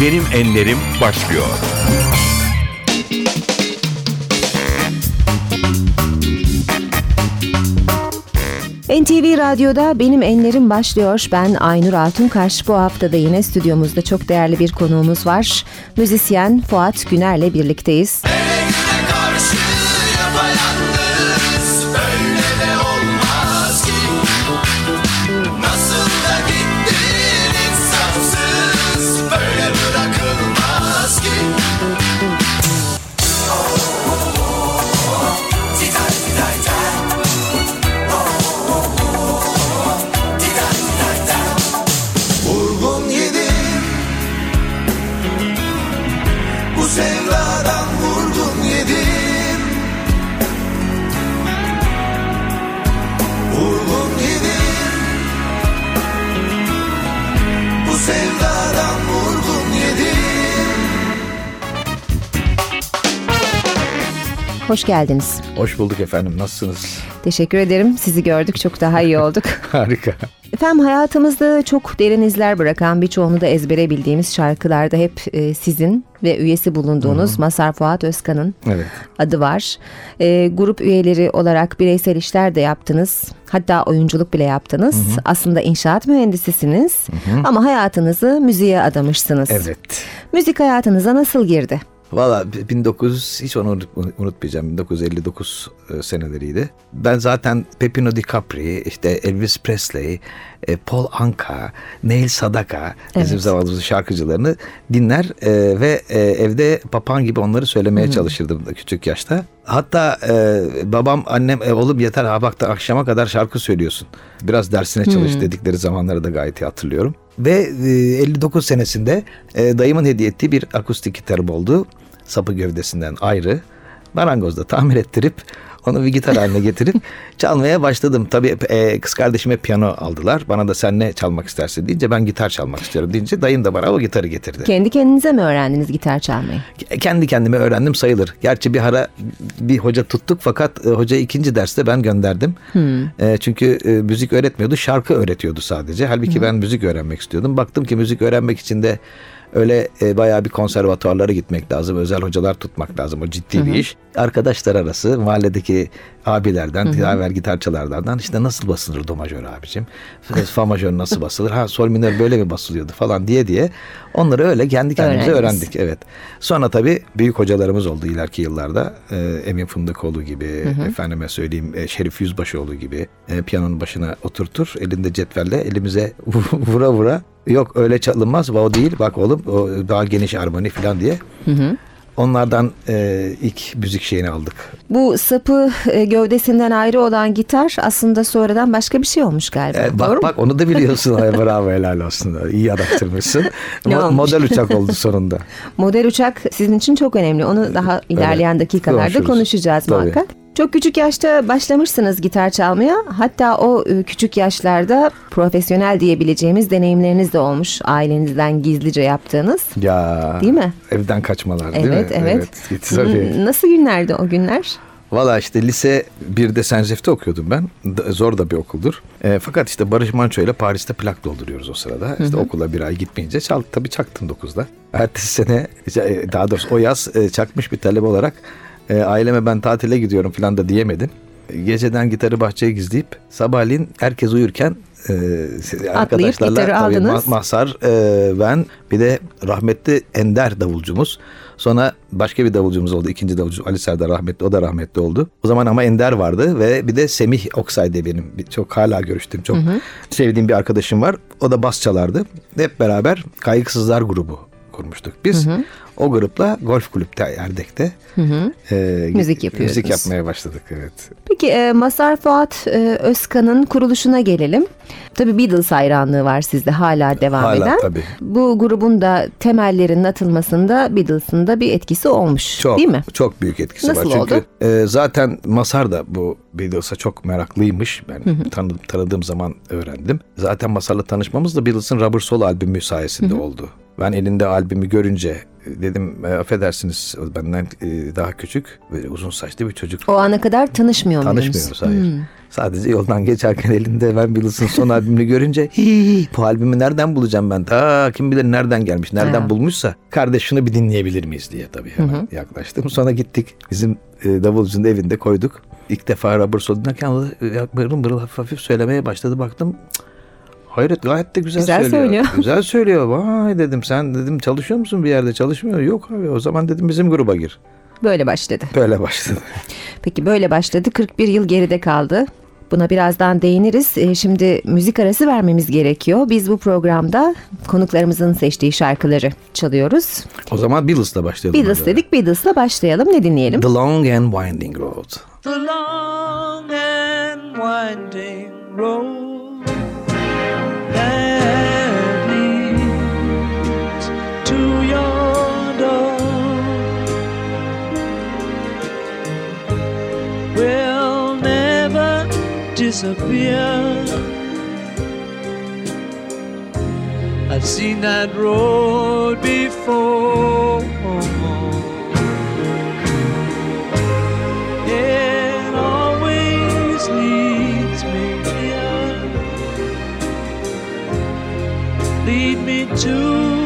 Benim Enlerim başlıyor. NTV Radyo'da Benim Enlerim başlıyor. Ben Aynur Altunkaş. Bu hafta da yine stüdyomuzda çok değerli bir konuğumuz var. Müzisyen Fuat Güner'le birlikteyiz. Eline Hoş geldiniz. Hoş bulduk efendim. Nasılsınız? Teşekkür ederim. Sizi gördük. Çok daha iyi olduk. Harika. Efendim hayatımızda çok derin izler bırakan birçoğunu da ezbere bildiğimiz şarkılarda hep e, sizin ve üyesi bulunduğunuz Masar Fuat Özkan'ın Evet. adı var. E, grup üyeleri olarak bireysel işler de yaptınız. Hatta oyunculuk bile yaptınız. Aslında inşaat mühendisisiniz ama hayatınızı müziğe adamışsınız. Evet. Müzik hayatınıza nasıl girdi? Valla 1900 hiç onu unut- unutmayacağım. 1959 e, seneleriydi. Ben zaten Pepino Di Capri, işte Elvis Presley, e, Paul Anka, Neil Sadaka bizim Evet. zamanımızın şarkıcılarını dinler e, ve evde papağan gibi onları söylemeye çalışırdım da küçük yaşta. Hatta e, babam annem e, oğlum yeter ha bak da akşama kadar şarkı söylüyorsun. Biraz dersine çalış dedikleri zamanları da gayet iyi hatırlıyorum. Ve e, 59 senesinde e, dayımın hediye ettiği bir akustik gitarım oldu. Sapı gövdesinden ayrı. Marangozda tamir ettirip onu bir gitar haline getirip çalmaya başladım. Tabii e, kız kardeşime piyano aldılar. Bana da sen ne çalmak istersin deyince ben gitar çalmak istiyorum deyince dayım da bana o gitarı getirdi. Kendi kendinize mi öğrendiniz gitar çalmayı? Kendi kendime öğrendim sayılır. Gerçi bir ara bir hoca tuttuk fakat e, hoca ikinci derste ben gönderdim. E, çünkü e, müzik öğretmiyordu, şarkı öğretiyordu sadece. Halbuki ben müzik öğrenmek istiyordum. Baktım ki müzik öğrenmek için de öyle e, bayağı bir konservatuarlara gitmek lazım. Özel hocalar tutmak lazım. O ciddi bir iş. Arkadaşlar arası mahalledeki abilerden, diğer gitarçılardan işte nasıl basılır do majör abicim? Fa majör nasıl basılır? Ha sol minör böyle mi basılıyordu falan diye diye onları öyle kendi kendimize Öğrendiniz. öğrendik. Evet. Sonra tabii büyük hocalarımız oldu ileriki yıllarda. Ee, Emin Fındıkoğlu gibi, efendime söyleyeyim e, Şerif Yüzbaşıoğlu gibi e, piyanonun başına oturtur. Elinde cetvelle elimize vura vura. Yok öyle çalınmaz. O değil. Bak oğlum o daha geniş armoni falan diye. Onlardan e, ilk müzik şeyini aldık. Bu sapı e, gövdesinden ayrı olan gitar aslında sonradan başka bir şey olmuş galiba. E, Doğru bak mu? bak onu da biliyorsun. Ay, bravo helal olsun. İyi araştırmışsın. Mo- model uçak oldu sonunda. Model uçak sizin için çok önemli. Onu daha ilerleyen dakikalarda konuşuruz. konuşacağız Tabii. muhakkak. Çok küçük yaşta başlamışsınız gitar çalmaya. Hatta o e, küçük yaşlarda profesyonel diyebileceğimiz deneyimleriniz de olmuş. Ailenizden gizlice yaptığınız. Ya. Değil mi? Evden kaçmalar değil mi? Evet, evet. Evet, tabii. Nasıl günlerdi o günler? Valla işte lise 1'de Senzef'te okuyordum ben. Zor da bir okuldur. E, fakat işte Barış Manço ile Paris'te plak dolduruyoruz o sırada. İşte okula bir ay gitmeyince çal, tabii çaktım 9'da. Ertesi sene e, daha doğrusu o yaz e, çakmış bir talebe olarak e, aileme ben tatile gidiyorum falan da diyemedim. E, Geceden gitarı bahçeye gizleyip sabahleyin herkes uyurken e, arkadaşlarla tabii aldınız. Ma- Mazhar, e, ben bir de rahmetli Ender davulcumuz. Sonra başka bir davulcumuz oldu. ikinci davulcu Ali Serdar rahmetli. O da rahmetli oldu. O zaman ama Ender vardı ve bir de Semih Oksay diye benim bir- çok hala görüştüğüm çok sevdiğim bir arkadaşım var. O da bas çalardı. Hep beraber Kaygısızlar grubu kurmuştuk biz. O grupla golf kulüpte Erdek'te e, Müzik yapıyordunuz. Müzik yapmaya başladık evet. Peki e, Masar Fuat e, Özkan'ın kuruluşuna gelelim. Tabii Beatles hayranlığı var sizde hala devam Hala eden. tabii. Bu grubun da temellerinin atılmasında Beatles'ın da bir etkisi olmuş Çok, değil mi? Çok büyük etkisi Nasıl var. Çünkü oldu? e, zaten Masar da bu Beatles'a çok meraklıymış. Ben tanıdığım, tanıdığım zaman öğrendim. Zaten Masar'la tanışmamız da Beatles'ın Rubber Soul albümü sayesinde oldu. Ben elinde albümü görünce e, dedim e, affedersiniz benden e, daha küçük böyle uzun saçlı bir çocuk. O ana kadar tanışmıyor muydunuz? Tanışmıyoruz hayır. Sadece yoldan geçerken elinde Van Beatles'ın son albümünü görünce "Hii, bu albümü nereden bulacağım ben? Ta kim bilir nereden gelmiş, nereden Ha. bulmuşsa kardeş şunu bir dinleyebilir miyiz diye tabii hemen yaklaştım. Sonra gittik bizim e, davulcunun evinde koyduk. İlk defa Robert e, mırıl mırıl hafif hafif söylemeye başladı. Baktım cık, hayret gayet de güzel, Güzel söylüyor. söylüyor. güzel söylüyor. Vay dedim sen dedim çalışıyor musun bir yerde çalışmıyor. Yok abi o zaman dedim bizim gruba gir. Böyle başladı. Böyle başladı. Peki böyle başladı. 41 yıl geride kaldı. Buna birazdan değiniriz. Ee, Şimdi müzik arası vermemiz gerekiyor. Biz bu programda konuklarımızın seçtiği şarkıları çalıyoruz. O zaman Beatles'la başlayalım. Beatles hadi. dedik. Beatles'la başlayalım. Ne dinleyelim? The Long and Winding Road. the long and winding road that leads to your door will never disappear. I've seen that road before. Me to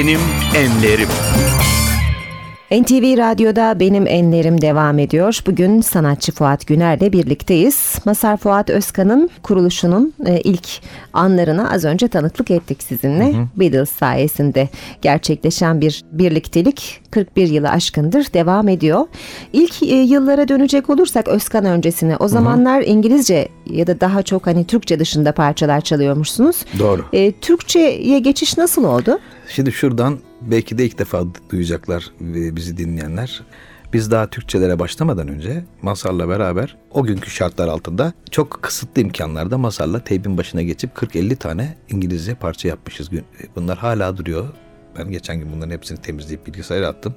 Benim enlerim. NTV Radyo'da Benim Enlerim devam ediyor. Bugün sanatçı Fuat Güner'le birlikteyiz. Masar Fuat Özkan'ın kuruluşunun e, ilk anlarına az önce tanıklık ettik sizinle. Beatles sayesinde gerçekleşen bir birliktelik 41 yılı aşkındır devam ediyor. İlk e, yıllara dönecek olursak Özkan öncesine o zamanlar İngilizce ya da daha çok hani Türkçe dışında parçalar çalıyormuşsunuz. Doğru. E, Türkçe'ye geçiş nasıl oldu? Şimdi şuradan belki de ilk defa duyacaklar e, bizi dinleyenler. Biz daha Türkçelere başlamadan önce Masar'la beraber o günkü şartlar altında çok kısıtlı imkanlarda Masar'la teybin başına geçip 40-50 tane İngilizce parça yapmışız. E, Bunlar hala duruyor. Ben geçen gün bunların hepsini temizleyip bilgisayara attım.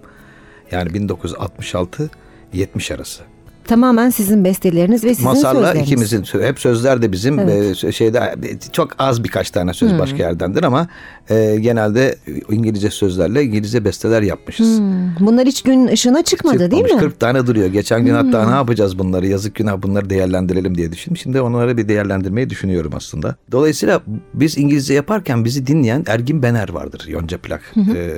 Yani 1966-70 arası. Tamamen sizin besteleriniz ve sizin Masarla sözleriniz. ikimizin sö- hep sözler de bizim Evet. e, şeyde e, çok az birkaç tane söz başka yerdendir ama e, genelde İngilizce sözlerle İngilizce besteler yapmışız. Hmm, Bunlar hiç gün ışığına çıkmadı değil Çıkmamış, mi? Hmm. 40 tane duruyor. Geçen gün hatta ne yapacağız bunları yazık günah bunları değerlendirelim diye düşündüm. Şimdi onları bir değerlendirmeyi düşünüyorum aslında. Dolayısıyla biz İngilizce yaparken bizi dinleyen Ergin Bener vardır. Yonca plak e,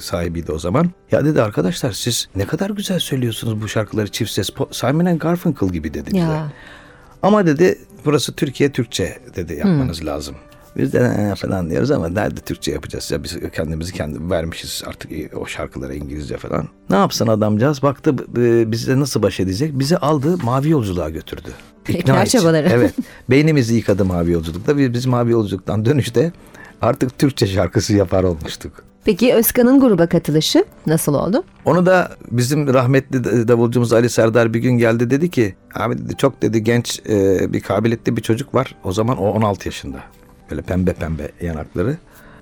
sahibiydi o zaman. Ya dedi arkadaşlar siz ne kadar güzel söylüyorsunuz bu şarkıları çift ses. Simon and Garfunkel gibi dedi bize. Ya. Ama dedi burası Türkiye Türkçe dedi yapmanız Hmm. lazım. Biz de "Ee," falan diyoruz ama nerede Türkçe yapacağız ya biz kendimizi kendi vermişiz artık o şarkılara İngilizce falan. Ne yapsın adamcağız baktı e, bizle nasıl baş edecek bizi aldı mavi yolculuğa götürdü. İkna için. çabaları. Evet beynimizi yıkadı mavi yolculukta biz, biz mavi yolculuktan dönüşte artık Türkçe şarkısı yapar olmuştuk. Peki Özkan'ın gruba katılışı nasıl oldu? Onu da bizim rahmetli davulcumuz Ali Serdar bir gün geldi dedi ki abi dedi çok dedi genç e, bir kabiliyetli bir çocuk var. O zaman o 16 yaşında. Böyle pembe pembe yanakları.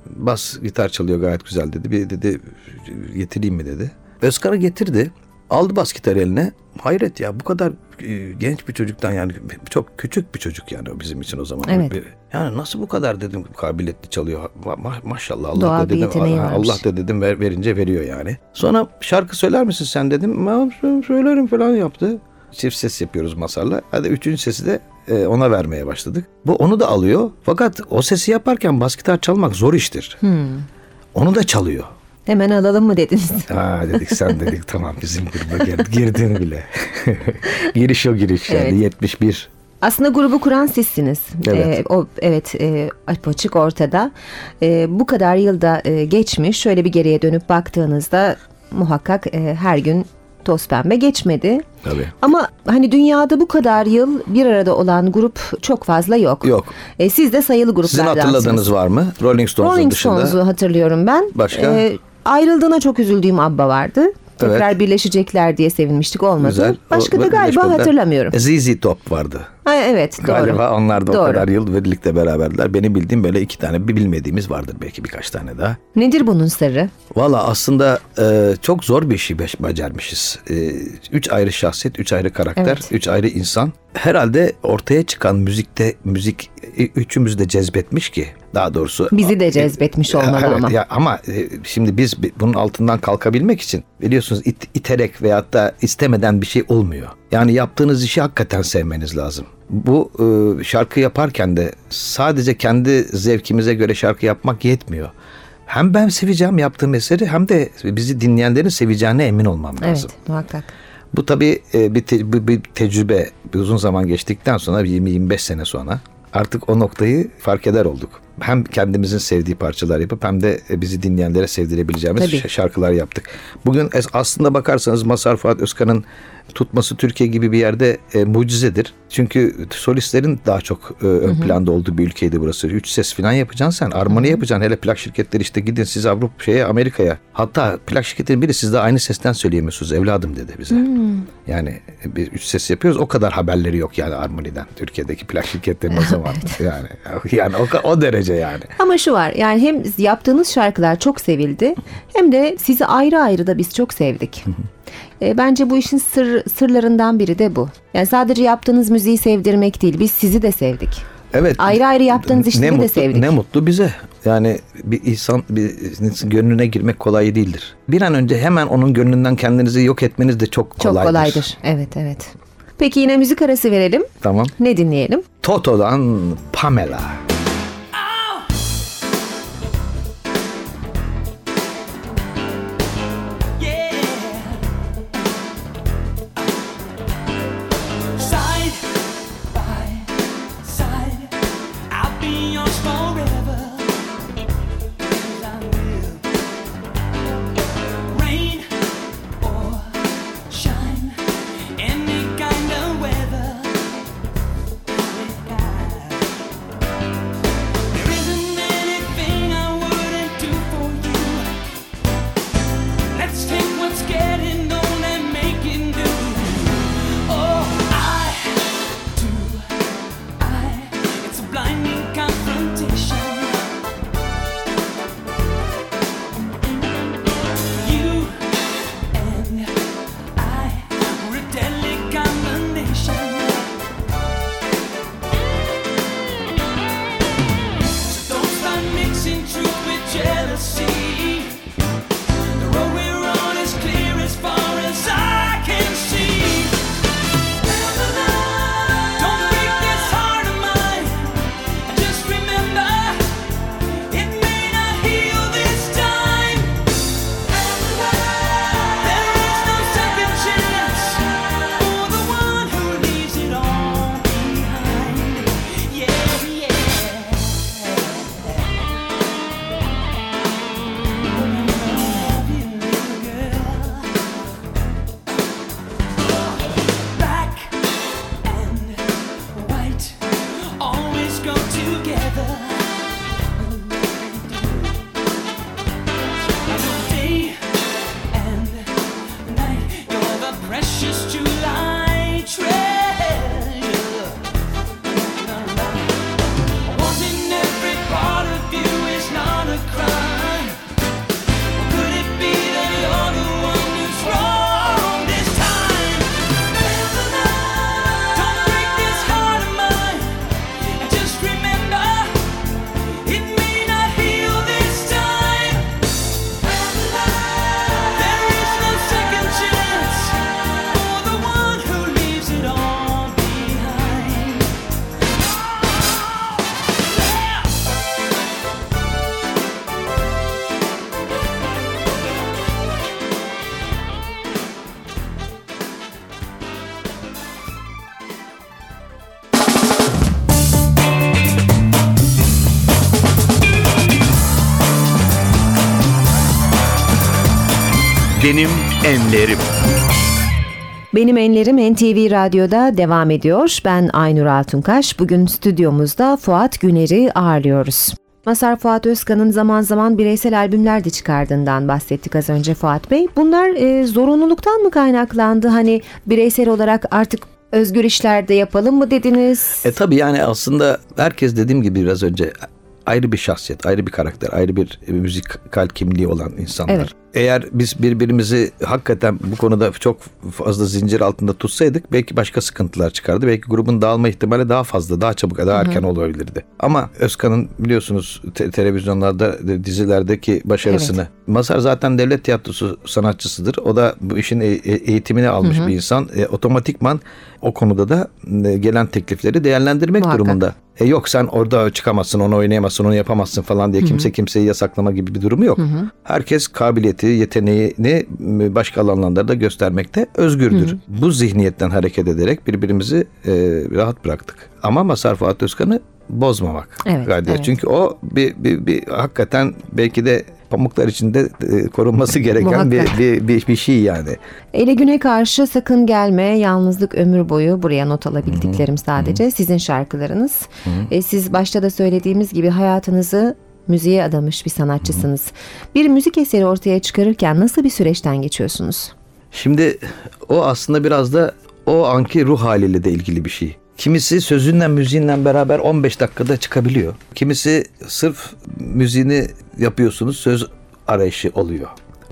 Bas gitar çalıyor gayet güzel dedi. Bir dedi getireyim mi dedi. Özkan'ı getirdi. Aldı bas gitarı eline. Hayret ya bu kadar e, genç bir çocuktan yani çok küçük bir çocuk yani bizim için o zaman. Evet. Bir- Yani nasıl bu kadar dedim kabiliyetli çalıyor. Ma- ma- maşallah Allah Doğal da dedim. Allah varmış. da dedim ver, verince veriyor yani. Sonra şarkı söyler misin sen dedim. Ben sö- söylerim falan yaptı. Çift ses yapıyoruz Masar'la. Hadi üçüncü sesi de e, ona vermeye başladık. Bu onu da alıyor. Fakat o sesi yaparken bas gitar çalmak zor iştir. Onu da çalıyor. Hemen alalım mı dediniz? Ha dedik sen dedik tamam bizim gruba gir- girdin bile. giriş o giriş yani Evet. 71. Aslında grubu kuran sizsiniz. Evet. Ee, o evet e, apaçık ortada. Ee, bu kadar yılda e, geçmiş. Şöyle bir geriye dönüp baktığınızda muhakkak e, her gün toz pembe geçmedi. Tabii. Ama hani dünyada bu kadar yıl bir arada olan grup çok fazla yok. Yok. E, siz de sayılı Sizin gruplardansınız. hatırladığınız var mı? Rolling Stones'un Rolling dışında. Stones'u hatırlıyorum ben. Başka? E, ayrıldığına çok üzüldüğüm ABBA vardı. Tekrar Evet. birleşecekler diye sevinmiştik olmadı. Güzel. Başka O- da galiba hatırlamıyorum. ZZ Top vardı. Ha, evet doğru. Galiba onlar da o Doğru. kadar yıl birlikte beraberdiler. Benim bildiğim böyle iki tane bir bilmediğimiz vardır belki birkaç tane daha. Nedir bunun sırrı? Valla aslında e, çok zor bir beş- becermişiz. E, üç ayrı şahsiyet, üç ayrı karakter, Evet. üç ayrı insan. Herhalde ortaya çıkan müzikte müzik e, üçümüzü de cezbetmiş ki daha doğrusu. Bizi de cezbetmiş E, olmalı evet, ama. Ya ama e, şimdi biz bi- bunun altından kalkabilmek için biliyorsunuz it- iterek veyahut da istemeden bir şey olmuyor. Yani yaptığınız işi hakikaten sevmeniz lazım. Bu e, şarkı yaparken de sadece kendi zevkimize göre şarkı yapmak yetmiyor. Hem ben seveceğim yaptığım eseri hem de bizi dinleyenlerin seveceğine emin olmam lazım. Evet muhakkak. Bu tabii e, bir, te- bir, bir tecrübe bir uzun zaman geçtikten sonra 20-25 sene sonra artık o noktayı fark eder olduk. Hem kendimizin sevdiği parçalar yapıp hem de e, bizi dinleyenlere sevdirebileceğimiz Tabii. şarkılar yaptık. Bugün aslında bakarsanız Mazhar Fuat Özkan'ın tutması Türkiye gibi bir yerde e, mucizedir. Çünkü solistlerin daha çok e, ön planda olduğu bir ülkeydi burası. Üç ses falan yapacaksın sen. Armoni yapacaksın. Hele plak şirketleri işte gidin siz Avrupa şeye Amerika'ya. Hatta plak şirketinin biri siz de aynı sesten söyleyemiyorsunuz evladım dedi bize. Yani bir üç ses yapıyoruz. O kadar haberleri yok yani armoniden. Türkiye'deki plak şirketlerinin o zaman. yani yani o, o derece yani. Ama şu var yani hem yaptığınız şarkılar çok sevildi hem de sizi ayrı ayrı da biz çok sevdik. E, bence bu işin sır, sırlarından biri de bu. Yani sadece yaptığınız müziği sevdirmek değil biz sizi de sevdik. Evet. Ayrı ayrı yaptığınız işleri de mutlu, sevdik. Ne mutlu bize. Yani bir insan bir gönlüne girmek kolay değildir. Bir an önce hemen onun gönlünden kendinizi yok etmeniz de çok Çok kolaydır. kolaydır. Evet evet. Peki yine müzik arası verelim. Tamam. Ne dinleyelim? Toto'dan Pamela. Side Benim Enlerim. Benim Enlerim NTV Radyo'da devam ediyor. Ben Aynur Altunkaş. Bugün stüdyomuzda Fuat Güner'i ağırlıyoruz. Masar Fuat Özkan'ın zaman zaman bireysel albümler de çıkardığından bahsettik az önce Fuat Bey. Bunlar e, zorunluluktan mı kaynaklandı? Hani bireysel olarak artık özgür işlerde yapalım mı dediniz? E tabii yani aslında herkes dediğim gibi biraz önce ayrı bir şahsiyet, ayrı bir karakter, ayrı bir e, müzikal kimliği olan insanlar. Evet. Eğer biz birbirimizi hakikaten bu konuda çok fazla zincir altında tutsaydık belki başka sıkıntılar çıkardı. Belki grubun dağılma ihtimali daha fazla, daha çabuk, daha erken olabilirdi. Ama Özkan'ın biliyorsunuz te- televizyonlarda, de- dizilerdeki başarısını. Mazhar zaten devlet tiyatrosu sanatçısıdır. O da bu işin e- e- eğitimini almış bir insan. E, otomatikman o konuda da e, gelen teklifleri değerlendirmek Muhakkak. durumunda. E yok sen orada çıkamazsın, onu oynayamazsın, onu yapamazsın falan diye kimse kimseyi yasaklama gibi bir durumu yok. Herkes kabiliyeti, yeteneğini m, başka alanlarda da göstermekte özgürdür. Bu zihniyetten hareket ederek birbirimizi e, rahat bıraktık. Ama Masar Fuat Özkan'ı bozmamak. Evet, evet. Çünkü o bir, bir, bir hakikaten belki de pamuklar içinde e, korunması gereken bir, bir, bir, bir şey yani. Ele güne karşı sakın gelme, yalnızlık ömür boyu buraya not alabildiklerim sadece. Sizin şarkılarınız. E, siz başta da söylediğimiz gibi hayatınızı müziğe adamış bir sanatçısınız. Bir müzik eseri ortaya çıkarırken nasıl bir süreçten geçiyorsunuz? Şimdi o aslında biraz da o anki ruh haliyle de ilgili bir şey. Kimisi sözünle müziğinle beraber 15 dakikada çıkabiliyor. Kimisi sırf müziğini yapıyorsunuz söz arayışı oluyor.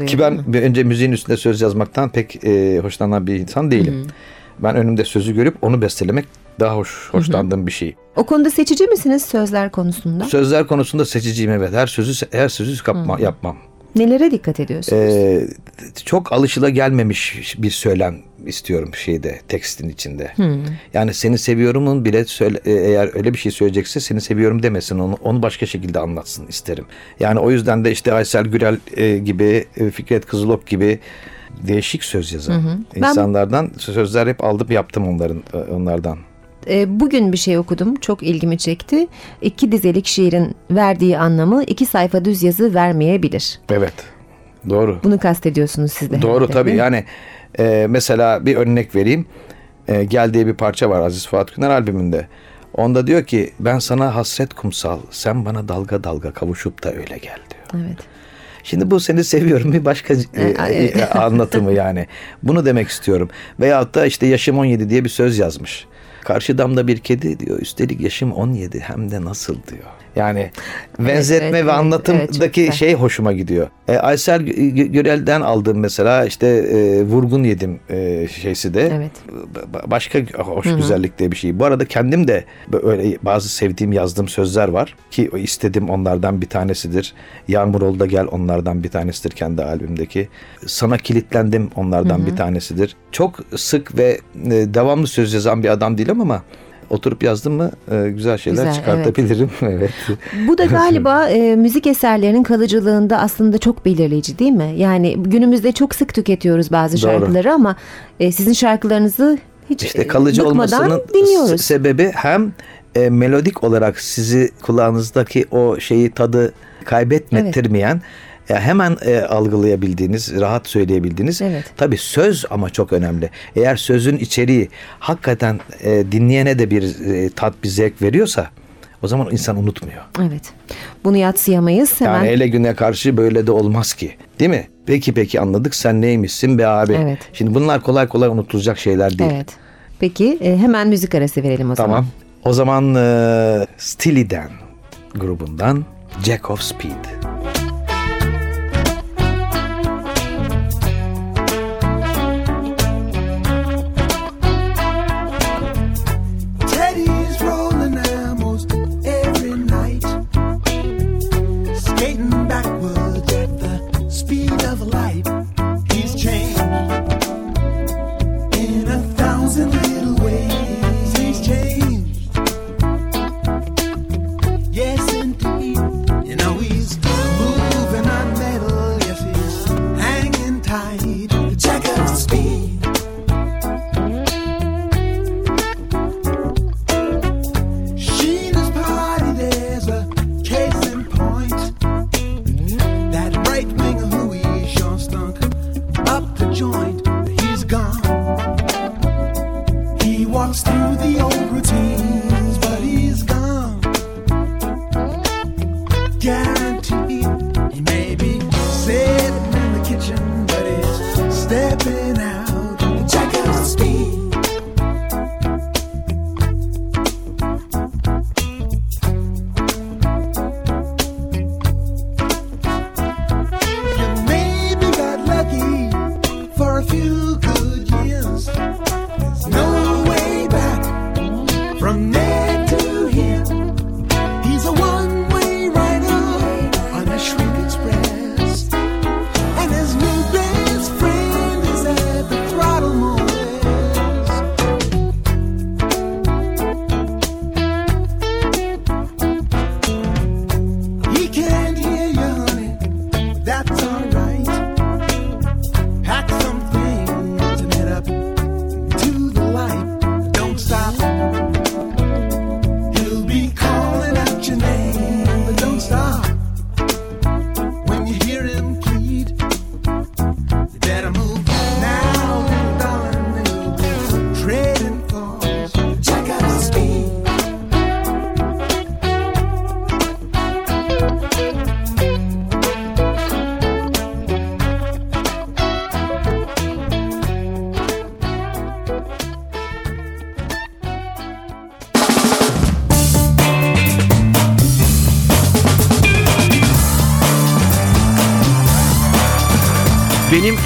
Ki ben bir önce müziğin üstünde söz yazmaktan pek e, hoşlanan bir insan değilim. Ben önümde sözü görüp onu bestelemek daha hoş hoşlandığım bir şey. O konuda seçici misiniz sözler konusunda? Sözler konusunda seçiciyim evet. Her sözü her sözü kapma, yapmam. Nelere dikkat ediyorsunuz? Ee, çok alışıla gelmemiş bir söylem istiyorum şeyde tekstin içinde. Yani seni seviyorumun bile söyle, e, eğer öyle bir şey söyleyecekse seni seviyorum demesin onu onu başka şekilde anlatsın isterim. Yani o yüzden de işte Aysel Gürel e, gibi e, Fikret Kızılok gibi değişik söz yazan Ben- insanlardan sözler hep aldım yaptım onların e, onlardan. E, bugün bir şey okudum. Çok ilgimi çekti. İki dizelik şiirin verdiği anlamı iki sayfa düz yazı vermeyebilir. Evet. Doğru. Bunu kastediyorsunuz siz de. Doğru herhalde, tabii yani e, mesela bir örnek vereyim. E, Gel diye bir parça var Aziz Fuat Güner albümünde. Onda diyor ki ben sana hasret kumsal sen bana dalga dalga kavuşup da öyle gel diyor. Evet. Şimdi bu seni seviyorum bir başka e, e, anlatımı yani. Bunu demek istiyorum. Veyahut da işte yaşım 17 diye bir söz yazmış. Karşı damda bir kedi diyor. Üstelik yaşım 17 hem de nasıl diyor. Yani benzetme evet, ve evet. Evet, anlatımdaki güzel. şey hoşuma gidiyor. E, Aysel Gü- Gü- Gürel'den aldığım mesela işte e, vurgun yedim e, şeysi de. Evet. Ba- Başka hoş güzellikte bir şey. Bu arada kendim de böyle bazı sevdiğim yazdığım sözler var ki istedim onlardan bir tanesidir. Yağmur ol da gel onlardan bir tanesidir kendi albümdeki. Sana kilitlendim onlardan bir tanesidir. Çok sık ve e, devamlı söz yazan bir adam değilim ama oturup yazdım mı e, güzel şeyler Güzel, çıkartabilirim. Evet. Bu da galiba e, müzik eserlerinin kalıcılığında aslında çok belirleyici değil mi? Yani günümüzde çok sık tüketiyoruz bazı Doğru. şarkıları ama e, sizin şarkılarınızı hiç İşte kalıcı e, olmasının dinliyoruz. se- sebebi hem e, melodik olarak sizi kulağınızdaki o şeyi tadı kaybettirmeyen ya hemen e, algılayabildiğiniz, rahat söyleyebildiğiniz. Evet. Tabii söz ama çok önemli. Eğer sözün içeriği hakikaten e, dinleyene de bir e, tat, bir zevk veriyorsa o zaman insan unutmuyor. Evet. Bunu yatsıyamayız. Hemen Yani ele güne karşı böyle de olmaz ki. Değil mi? Peki peki anladık sen neymişsin be abi. Evet. Şimdi bunlar kolay kolay unutulacak şeyler değil. Evet. Peki e, hemen müzik arası verelim o zaman. Tamam. O zaman e, Steely Dan grubundan Jack of Speed.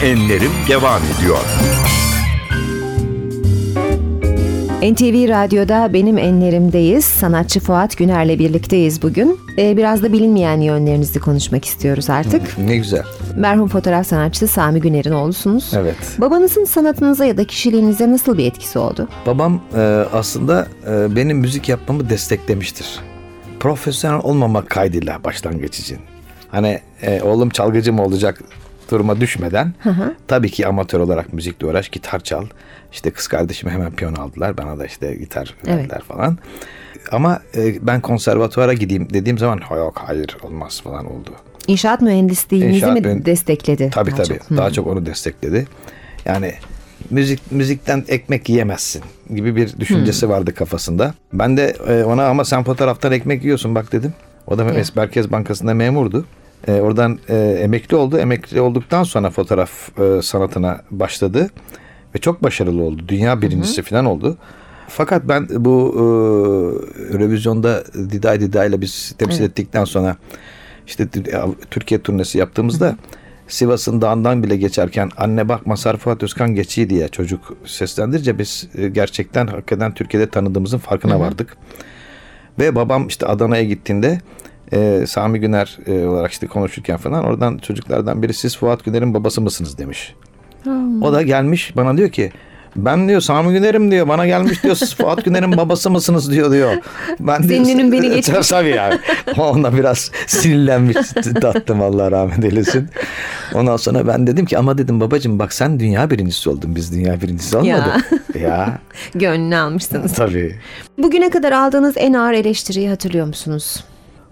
Enlerim devam ediyor. NTV Radyo'da Benim Enlerim'deyiz. Sanatçı Fuat Güner'le birlikteyiz bugün. Ee, biraz da bilinmeyen yönlerinizi konuşmak istiyoruz artık. Ne güzel. Merhum fotoğraf sanatçısı Sami Güner'in oğlusunuz. Evet. Babanızın sanatınıza ya da kişiliğinize nasıl bir etkisi oldu? Babam e, aslında e, benim müzik yapmamı desteklemiştir. Profesyonel olmamak kaydıyla başlangıç için. Hani e, oğlum çalgıcı mı olacak duruma düşmeden tabii ki amatör olarak müzikle uğraş, gitar çal. İşte kız kardeşime hemen piyano aldılar. Bana da işte gitar verdiler falan. Ama e, ben konservatuvara gideyim dediğim zaman "Ha, yok hayır olmaz falan oldu. İnşaat mühendisliğinizi İnşaat mi mühen- destekledi? Tabii daha tabii. çok? Hı. Daha çok onu destekledi. Yani müzik müzikten ekmek yiyemezsin gibi bir düşüncesi vardı kafasında. Ben de e, ona ama sen fotoğraftan ekmek yiyorsun bak dedim. O da Merkez Bankası'nda memurdu. E, oradan e, emekli oldu. Emekli olduktan sonra fotoğraf e, sanatına başladı. Ve çok başarılı oldu. Dünya birincisi falan oldu. Fakat ben bu e, revizyonda Diday Diday ile biz temsil ettikten sonra işte Türkiye turnesi yaptığımızda Sivas'ın dağından bile geçerken anne bak Masar Fuat Özkan geçiyi diye çocuk seslendirince biz e, gerçekten hakikaten Türkiye'de tanıdığımızın farkına vardık. Ve babam işte Adana'ya gittiğinde e, Sami Güner e, olarak işte konuşurken falan oradan çocuklardan biri siz Fuat Güner'in babası mısınız demiş. O da gelmiş bana diyor ki ben diyor Sami Güner'im diyor bana gelmiş diyor siz Fuat Güner'in babası mısınız diyor diyor. Ben önün beni geçmiş. Tabii yani. Ona biraz sinirlenmiş tattım Allah rahmet eylesin. Ondan sonra ben dedim ki ama dedim babacığım bak sen dünya birincisi oldun biz dünya birincisi olmadık. Ya, Gönlünü almışsınız. tabii. Bugüne kadar aldığınız en ağır eleştiriyi hatırlıyor musunuz?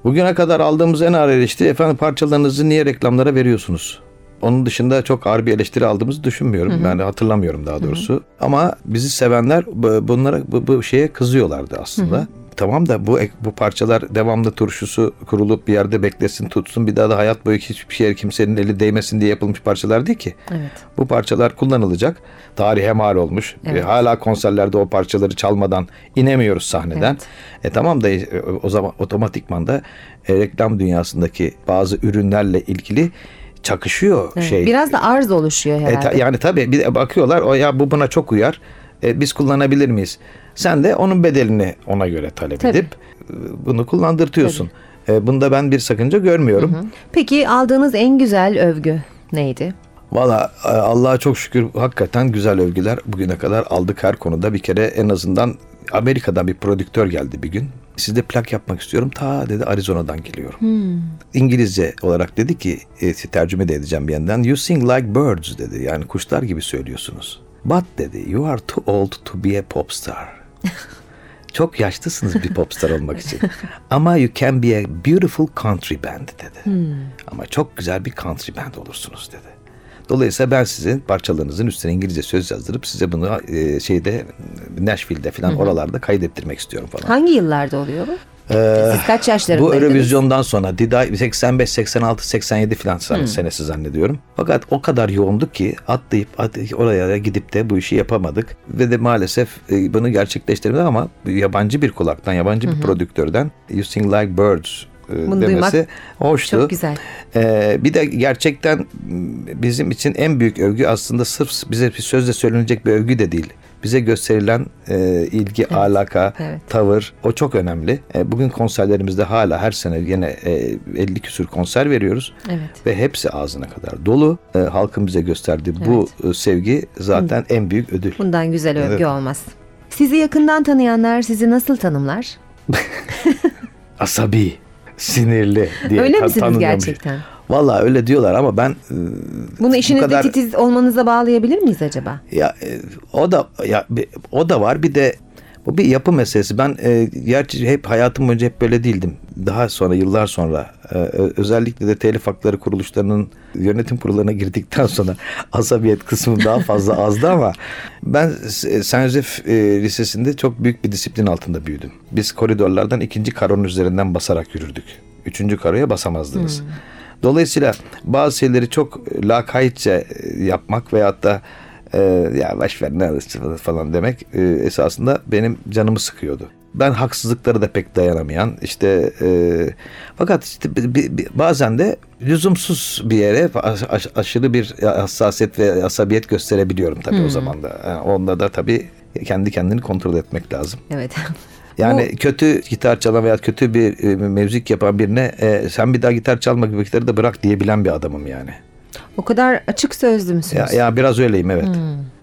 Bugüne kadar aldığımız en ağır eleştiri efendim parçalarınızı niye reklamlara veriyorsunuz? Onun dışında çok ağır bir eleştiri aldığımızı düşünmüyorum. Yani hatırlamıyorum daha doğrusu. Ama bizi sevenler bu- bunlara bu, bu şeye kızıyorlardı aslında. Tamam da bu bu parçalar devamlı turşusu kurulup bir yerde beklesin tutsun bir daha da hayat boyu hiçbir şeye kimsenin eli değmesin diye yapılmış parçalar değil ki. Evet. Bu parçalar kullanılacak. Tarihe mal olmuş. Evet. E, hala konserlerde o parçaları çalmadan inemiyoruz sahneden. E tamam da e, o zaman otomatikman da e, reklam dünyasındaki bazı ürünlerle ilgili çakışıyor Evet. şey. Biraz da arz oluşuyor E, herhalde. ta- yani tabii bir bakıyorlar o ya bu buna çok uyar. E, biz kullanabilir miyiz? Sen de onun bedelini ona göre talep Tabii. edip e, bunu kullandırtıyorsun. E, bunda ben bir sakınca görmüyorum. Peki aldığınız en güzel övgü neydi? Valla e, Allah'a çok şükür hakikaten güzel övgüler bugüne kadar aldık her konuda. Bir kere en azından Amerika'dan bir prodüktör geldi bir gün. Sizde plak yapmak istiyorum. Ta dedi Arizona'dan geliyorum. İngilizce olarak dedi ki e, tercüme de edeceğim bir yandan. You sing like birds dedi. Yani kuşlar gibi söylüyorsunuz. But dedi you are too old to be a pop star. Çok yaşlısınız bir popstar olmak için. Ama you can be a beautiful country band dedi. Ama çok güzel bir country band olursunuz dedi. Dolayısıyla ben sizin parçalarınızın üstüne İngilizce söz yazdırıp size bunu e, şeyde Nashville'de falan oralarda kaydettirmek istiyorum falan. Hangi yıllarda oluyor bu? Ee, Siz kaç Bu yaşlarındaydınız? Eurovizyondan sonra Diday 85, 86, 87 falan sen- senesi zannediyorum. Fakat o kadar yoğunduk ki atlayıp atlayıp oraya gidip de bu işi yapamadık. Ve de maalesef e, bunu gerçekleştiremedik ama yabancı bir kulaktan, yabancı bir prodüktörden You Sing Like Birds e, Bunu demesi duymak hoştu. çok güzel. Ee, bir de gerçekten bizim için en büyük övgü aslında sırf bize bir sözle söylenecek bir övgü de değil. Bize gösterilen e, ilgi, alaka, evet. tavır o çok önemli. E, bugün konserlerimizde hala her sene yine e, 50 küsür konser veriyoruz. Evet. Ve hepsi ağzına kadar dolu. E, halkın bize gösterdiği bu e, sevgi zaten en büyük ödül. Bundan güzel övgü Evet. olmaz. Sizi yakından tanıyanlar sizi nasıl tanımlar? Asabi, sinirli diye Öyle misiniz gerçekten? Vallahi öyle diyorlar ama ben e, Bunu bu işinizde kadar- titiz olmanıza bağlayabilir miyiz acaba? Ya e, o da ya o da var bir de bu bir yapı meselesi. Ben e, gerçi hep hayatım boyunca hep böyle değildim. Daha sonra yıllar sonra e, özellikle de telif hakları kuruluşlarının yönetim kurullarına girdikten sonra asabiyet kısmı daha fazla azdı ama ben S- Saint Joseph e, Lisesi'nde çok büyük bir disiplin altında büyüdüm. Biz koridorlardan ikinci karonun üzerinden basarak yürürdük. Üçüncü karoya basamazdınız. Dolayısıyla bazı şeyleri çok lakaytça e, yapmak veyahut da e, ya boş ver ne alırsın falan demek e, esasında benim canımı sıkıyordu. Ben haksızlıklara da pek dayanamayan işte e, fakat işte bi- bi- bazen de lüzumsuz bir yere aş- aş- aşırı bir hassasiyet ve asabiyet gösterebiliyorum tabii o zaman da. Yani onda da tabii kendi kendini kontrol etmek lazım. Evet. Yani kötü gitar çalan veya kötü bir e, müzik yapan birine e, sen bir daha gitar çalma gibi gitarı da bırak diyebilen bir adamım yani. o kadar açık sözlü müsünüz? Ya, ya biraz öyleyim evet.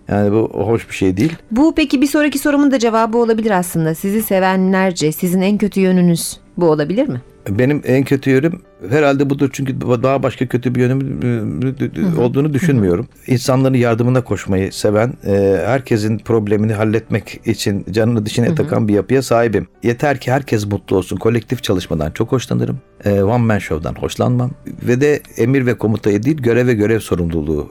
Yani bu hoş bir şey değil. Bu peki bir sonraki sorumun da cevabı olabilir aslında. Sizi sevenlerce sizin en kötü yönünüz bu olabilir mi? Benim en kötü yönüm herhalde budur çünkü daha başka kötü bir yönüm e, olduğunu düşünmüyorum. İnsanların yardımına koşmayı seven, herkesin problemini halletmek için canını dişine takan bir yapıya sahibim. Yeter ki herkes mutlu olsun. Kolektif çalışmadan çok hoşlanırım. One man show'dan hoşlanmam. Ve de emir ve komutayı değil görev ve görev sorumluluğunu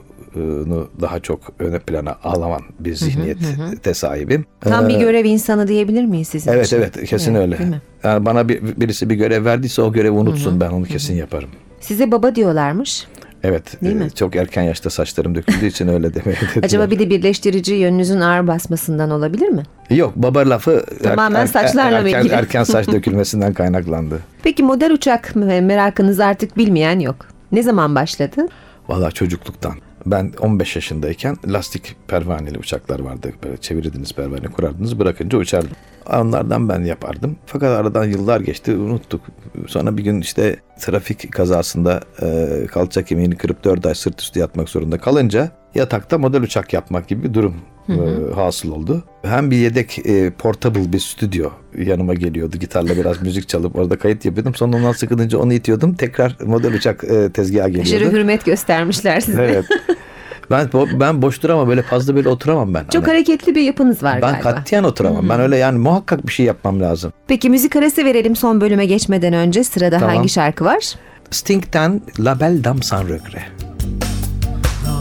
daha çok öne plana alaman bir zihniyete sahibim. Tam bir Ee, görev insanı diyebilir miyiz sizin Evet için? evet kesin Evet, öyle. Yani bana bir, birisi bir görev verdiyse o görevi unutsun ben onu kesin yaparım. Size baba diyorlarmış. Evet. Değil e, mi? Çok erken yaşta saçlarım döküldüğü için öyle demeye dediler. Acaba bir de birleştirici yönünüzün ağır basmasından olabilir mi? Yok baba lafı Tamamen saçlarla mı erken, ilgili? erken saç dökülmesinden kaynaklandı. Peki model uçak me- merakınız artık bilmeyen yok. Ne zaman başladı? Valla çocukluktan. Ben 15 yaşındayken lastik pervaneli uçaklar vardı. Böyle çevirirdiniz pervane kurardınız bırakınca uçardı. Onlardan ben yapardım. Fakat aradan yıllar geçti unuttuk. Sonra bir gün işte trafik kazasında e, kalça kemiğini kırıp 4 ay sırt üstü yatmak zorunda kalınca yatakta model uçak yapmak gibi bir durum e, hasıl oldu. Hem bir yedek e, portable bir stüdyo yanıma geliyordu. Gitarla biraz müzik çalıp orada kayıt yapıyordum. Sonra ondan sıkılınca onu itiyordum. Tekrar model uçak e, tezgaha geliyordu. Aşırı hürmet göstermişler size. Evet. Ben ben boş duramam böyle fazla böyle oturamam ben. Çok Hani hareketli bir yapınız var ben galiba. katiyen oturamam. Ben öyle yani muhakkak bir şey yapmam lazım. Peki müzik arası verelim son bölüme geçmeden önce. Sırada Tamam. hangi şarkı var? Sting'den La Belle Dame Sans Regret.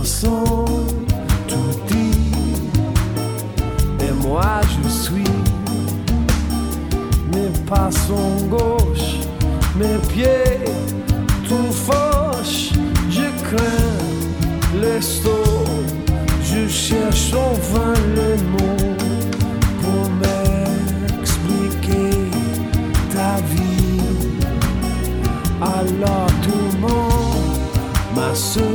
Dansons tout dit. Et moi je suis mes pas sont gauche mes pieds tout fauche je crains les sauts je cherche en vain les mots pour m'expliquer ta vie. Alors tout le monde ma soeur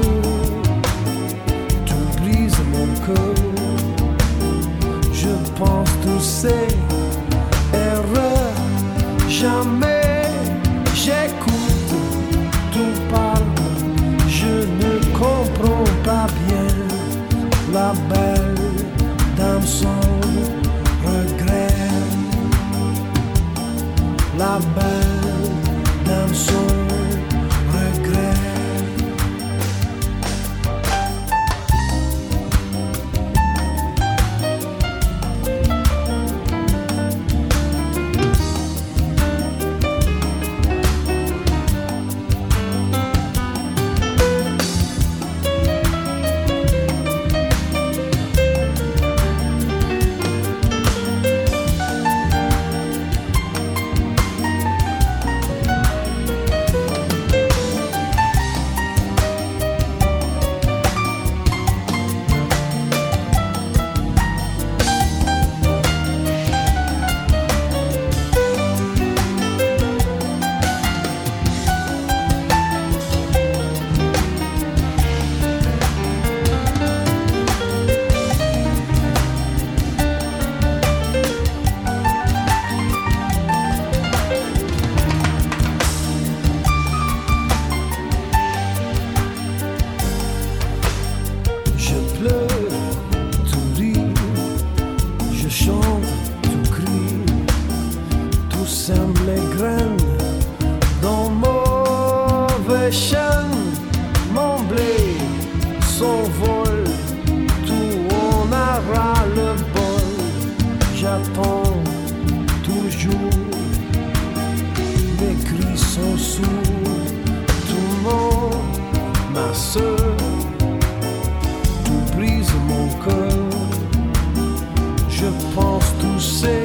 Je pense tous ces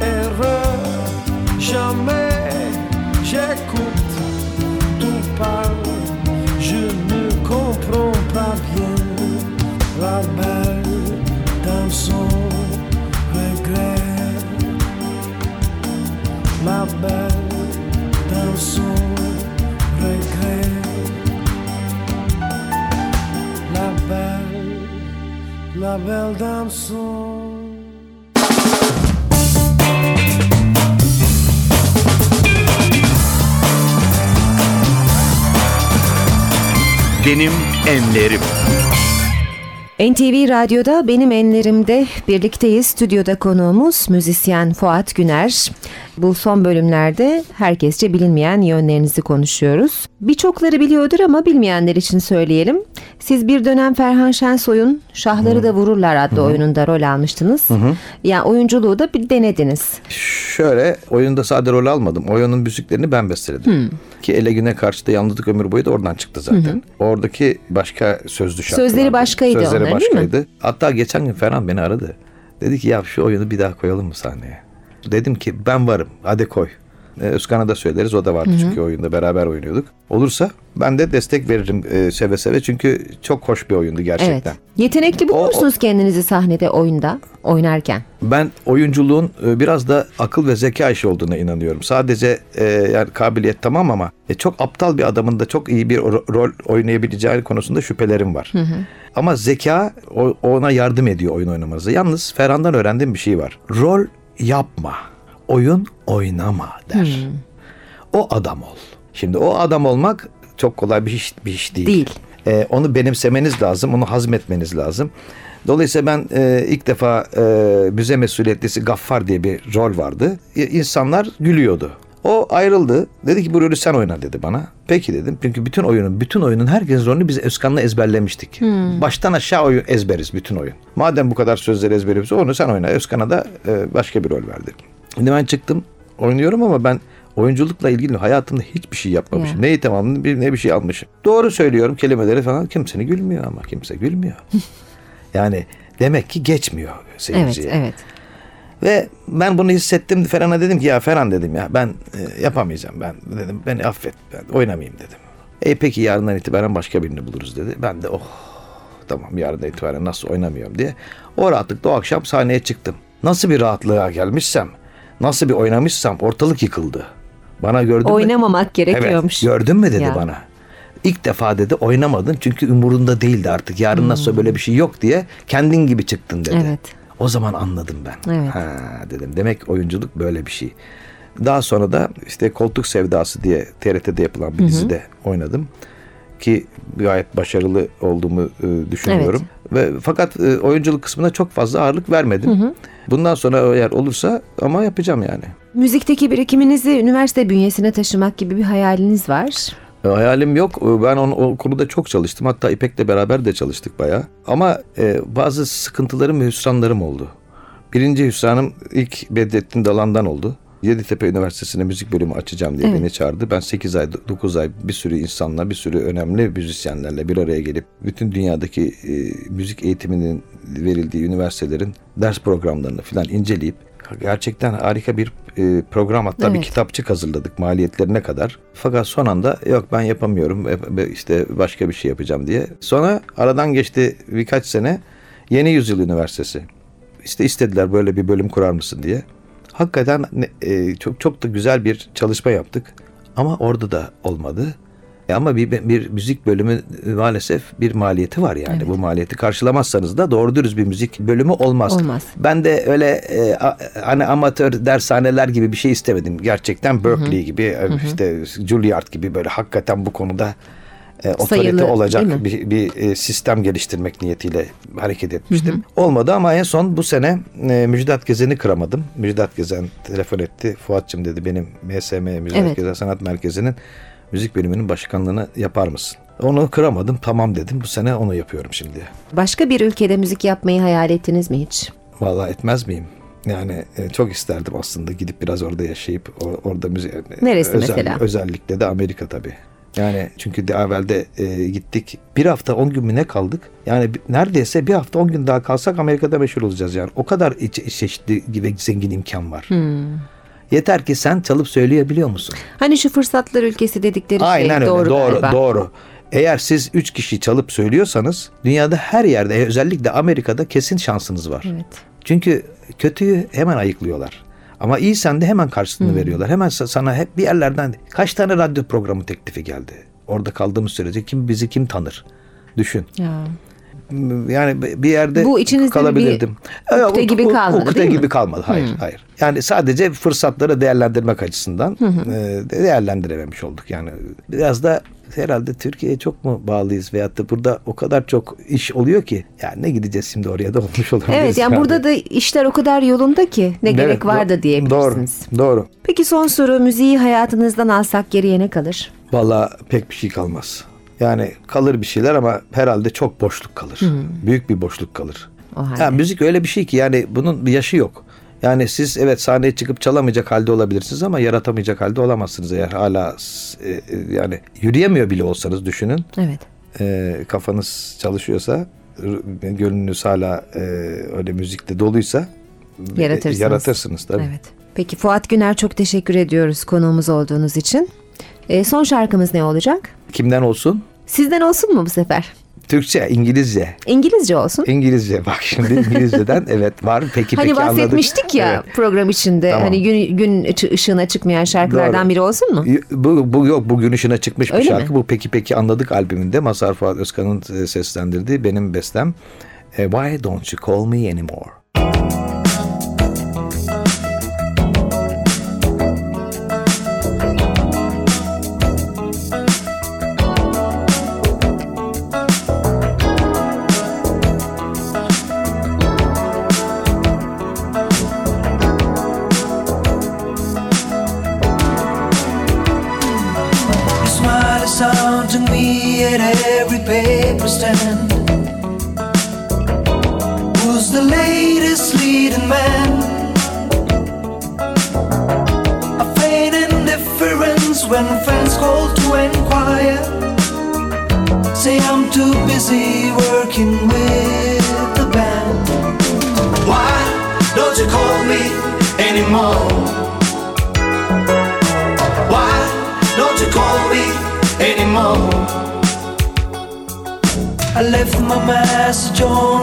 erreurs. Jamais j'écoute, tout parle. Je ne comprends pas bien la belle dans son regret. La belle dans son regret. La belle, la belle dans son Benim enlerim. NTV Radyo'da benim enlerimde birlikteyiz. Stüdyoda konuğumuz müzisyen Fuat Güner. Bu son bölümlerde herkesçe bilinmeyen yönlerinizi konuşuyoruz. Birçokları biliyordur ama bilmeyenler için söyleyelim. Siz bir dönem Ferhan Şensoy'un Şahları da Vururlar adlı oyununda rol almıştınız. Yani oyunculuğu da bir denediniz. Şöyle oyunda sadece rol almadım. Oyunun müziklerini ben besteledim. Ki Ele Güne karşı da Yalnızlık Ömür Boyu da oradan çıktı zaten. Oradaki başka sözlü şarkı Sözleri başkaydı Sözleri onların, değil mi? başkaydı. Hatta geçen gün Ferhan beni aradı. Dedi ki ya şu oyunu bir daha koyalım mı sahneye? Dedim ki ben varım hadi koy. Ee, Özkan'a da söyleriz o da vardı çünkü oyunda beraber oynuyorduk. Olursa ben de destek veririm e, seve seve çünkü çok hoş bir oyundu gerçekten. Evet. Yetenekli bulur O- musunuz kendinizi sahnede oyunda oynarken? Ben oyunculuğun e, biraz da akıl ve zeka işi olduğuna inanıyorum. Sadece e, yani kabiliyet tamam ama e, çok aptal bir adamın da çok iyi bir ro- rol oynayabileceği konusunda şüphelerim var. Ama zeka o- ona yardım ediyor oyun oynamanıza. Yalnız Ferhan'dan öğrendiğim bir şey var. Rol yapma, oyun oynama der. O adam ol. Şimdi o adam olmak çok kolay bir iş, bir iş değil. Değil. Ee, onu benimsemeniz lazım, onu hazmetmeniz lazım. Dolayısıyla ben e, ilk defa e, müze mesuliyetlisi Gaffar diye bir rol vardı. E, İnsanlar gülüyordu. O ayrıldı. Dedi ki bu rolü sen oyna dedi bana. Peki dedim. Çünkü bütün oyunun, bütün oyunun herkesin rolünü biz Özkan'la ezberlemiştik. Baştan aşağı oyun ezberiz bütün oyun. Madem bu kadar sözleri ezberiz onu sen oyna. Özkan'a da e, başka bir rol verdi. Şimdi ben çıktım oynuyorum ama ben oyunculukla ilgili hayatımda hiçbir şey yapmamışım. Ya. Neyi tamamını bir ne bir şey almışım. Doğru söylüyorum kelimeleri falan kimsenin gülmüyor ama kimse gülmüyor. yani demek ki geçmiyor Evet, seyirciye. evet. Ve ben bunu hissettim. Ferhan'a dedim ki ya Ferhan dedim ya ben e, yapamayacağım ben dedim beni affet ben oynamayayım dedim. E peki yarından itibaren başka birini buluruz dedi. Ben de oh tamam yarından itibaren nasıl oynamıyorum diye. O rahatlıkla o akşam sahneye çıktım. Nasıl bir rahatlığa gelmişsem, nasıl bir oynamışsam ortalık yıkıldı. Bana gördün? Oynamamak gerekiyormuş. Evet, gördün mü dedi Ya. bana. İlk defa dedi oynamadın çünkü umurunda değildi artık. Yarın nasıl sonra böyle bir şey yok diye kendin gibi çıktın dedi. Hmm. Evet. O zaman anladım ben. Evet. Ha dedim. Demek oyunculuk böyle bir şey. Daha sonra da işte Koltuk Sevdası diye TRT'de yapılan bir dizide oynadım. Ki gayet başarılı olduğumu e, düşünüyorum. Ve fakat e, oyunculuk kısmına çok fazla ağırlık vermedim. Bundan sonra eğer olursa ama yapacağım yani. Müzikteki birikiminizi üniversite bünyesine taşımak gibi bir hayaliniz var. E, Hayalim yok. Ben on, o konuda çok çalıştım. Hatta İpek'le beraber de çalıştık bayağı. Ama e, bazı sıkıntılarım ve hüsranlarım oldu. Birinci hüsranım ilk Bedrettin Dalan'dan oldu. Yeditepe Üniversitesi'ne müzik bölümü açacağım diye Evet. beni çağırdı. Ben 8 ay, 9 ay bir sürü insanla, bir sürü önemli müzisyenlerle bir araya gelip bütün dünyadaki e, müzik eğitiminin verildiği üniversitelerin ders programlarını falan inceleyip gerçekten harika bir e, program hatta bir Evet. kitapçık hazırladık maliyetlerine kadar. Fakat son anda yok ben yapamıyorum işte başka bir şey yapacağım diye. Sonra aradan geçti birkaç sene Yeni Yüzyıl Üniversitesi. İşte istediler böyle bir bölüm kurar mısın diye. Hakikaten e, çok çok da güzel bir çalışma yaptık. Ama orada da olmadı. E ama bir, bir müzik bölümü e, maalesef bir maliyeti var yani. Bu maliyeti karşılamazsanız da doğru dürüst bir müzik bölümü olmaz. Olmaz. Ben de öyle e, a- hani amatör dershaneler gibi bir şey istemedim. Gerçekten Berkeley gibi e, işte Juilliard gibi böyle hakikaten bu konuda e, otorite Sayılı, olacak bir, bir e, sistem geliştirmek niyetiyle hareket etmiştim. Olmadı ama en son bu sene e, Müjdat Gezen'i kıramadım. Müjdat Gezen telefon etti. Fuat'cığım dedi benim MSM Müjdat Evet. Gezen Sanat Merkezi'nin müzik bölümünün başkanlığını yapar mısın? Onu kıramadım. Tamam dedim. Bu sene onu yapıyorum şimdi. Başka bir ülkede müzik yapmayı hayal ettiniz mi hiç? Vallahi etmez miyim? Yani e, çok isterdim aslında gidip biraz orada yaşayıp o- orada müzik Neresi mesela? Özellikle de Amerika tabii. Yani çünkü daha evvelde e, gittik. Bir hafta 10 gün mü ne kaldık? Yani neredeyse bir hafta 10 gün daha kalsak Amerika'da meşhur olacağız yani. O kadar çeşitli ve zengin imkan var. Hmm. Yeter ki sen çalıp söyleyebiliyor musun? Hani şu fırsatlar ülkesi dedikleri Aynen şey öyle. doğru, Doğru, galiba. doğru. Eğer siz 3 kişi çalıp söylüyorsanız dünyada her yerde özellikle Amerika'da kesin şansınız var. Evet. Çünkü kötüyü hemen ayıklıyorlar. Ama iyi sen de hemen karşılığını veriyorlar. Hemen sa- sana hep bir yerlerden kaç tane radyo programı teklifi geldi. Orada kaldığımız sürece kim bizi kim tanır? Düşün. Ya. Yani bir yerde Bu içinizde bir kalabilirdim. ukde gibi kalmadı, Ukde değil mi? gibi kalmadı. Hayır, hayır. Yani sadece fırsatları değerlendirmek açısından e, değerlendirememiş olduk. Yani biraz da herhalde Türkiye'ye çok mu bağlıyız veyahut da burada o kadar çok iş oluyor ki yani ne gideceğiz şimdi oraya da olmuş olabiliriz. Evet yani burada da işler o kadar yolunda ki ne Evet, gerek var da diyebilirsiniz. Doğru, doğru. Peki son soru müziği hayatınızdan alsak geriye ne kalır? Valla pek bir şey kalmaz. Yani kalır bir şeyler ama herhalde çok boşluk kalır. Büyük bir boşluk kalır. O halde. Ya müzik öyle bir şey ki yani bunun bir yaşı yok. Yani siz evet sahneye çıkıp çalamayacak halde olabilirsiniz ama yaratamayacak halde olamazsınız eğer hala e, e, yani yürüyemiyor bile olsanız düşünün. Evet. E, kafanız çalışıyorsa gönlünüz hala e, öyle müzikle doluysa e, Yaratırsınız. yaratırsınız tabii. Evet. Peki Fuat Güner çok teşekkür ediyoruz konuğumuz olduğunuz için. Ee, son şarkımız ne olacak? Kimden olsun? Sizden olsun mu bu sefer? Türkçe, İngilizce. İngilizce olsun. İngilizce bak şimdi İngilizce'den evet var peki Hani peki anladık. bahsetmiştik ya Evet. program içinde Tamam. hani gün gün ışı- ışığına çıkmayan şarkılardan Doğru. biri olsun mu? Bu, bu yok bugün ışına çıkmış bir Öyle şarkı. mi? Bu Peki Peki Anladık albümünde Mazhar Fuat Özkan'ın e, seslendirdiği benim bestem. E, Why Don't You Call Me Anymore?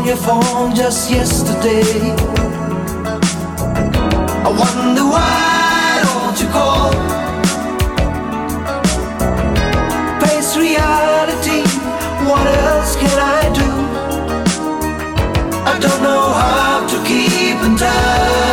Your phone just yesterday. I wonder why don't you call? Face reality, what else can I do? I don't know how to keep in touch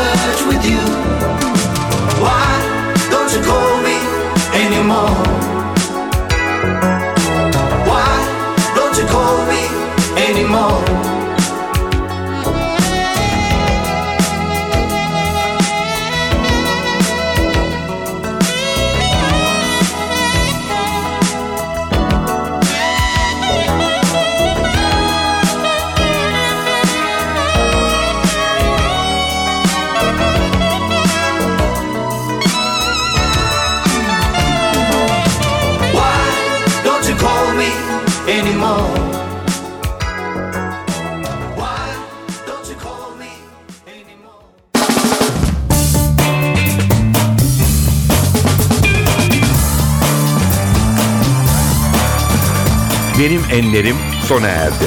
enlerim sona erdi.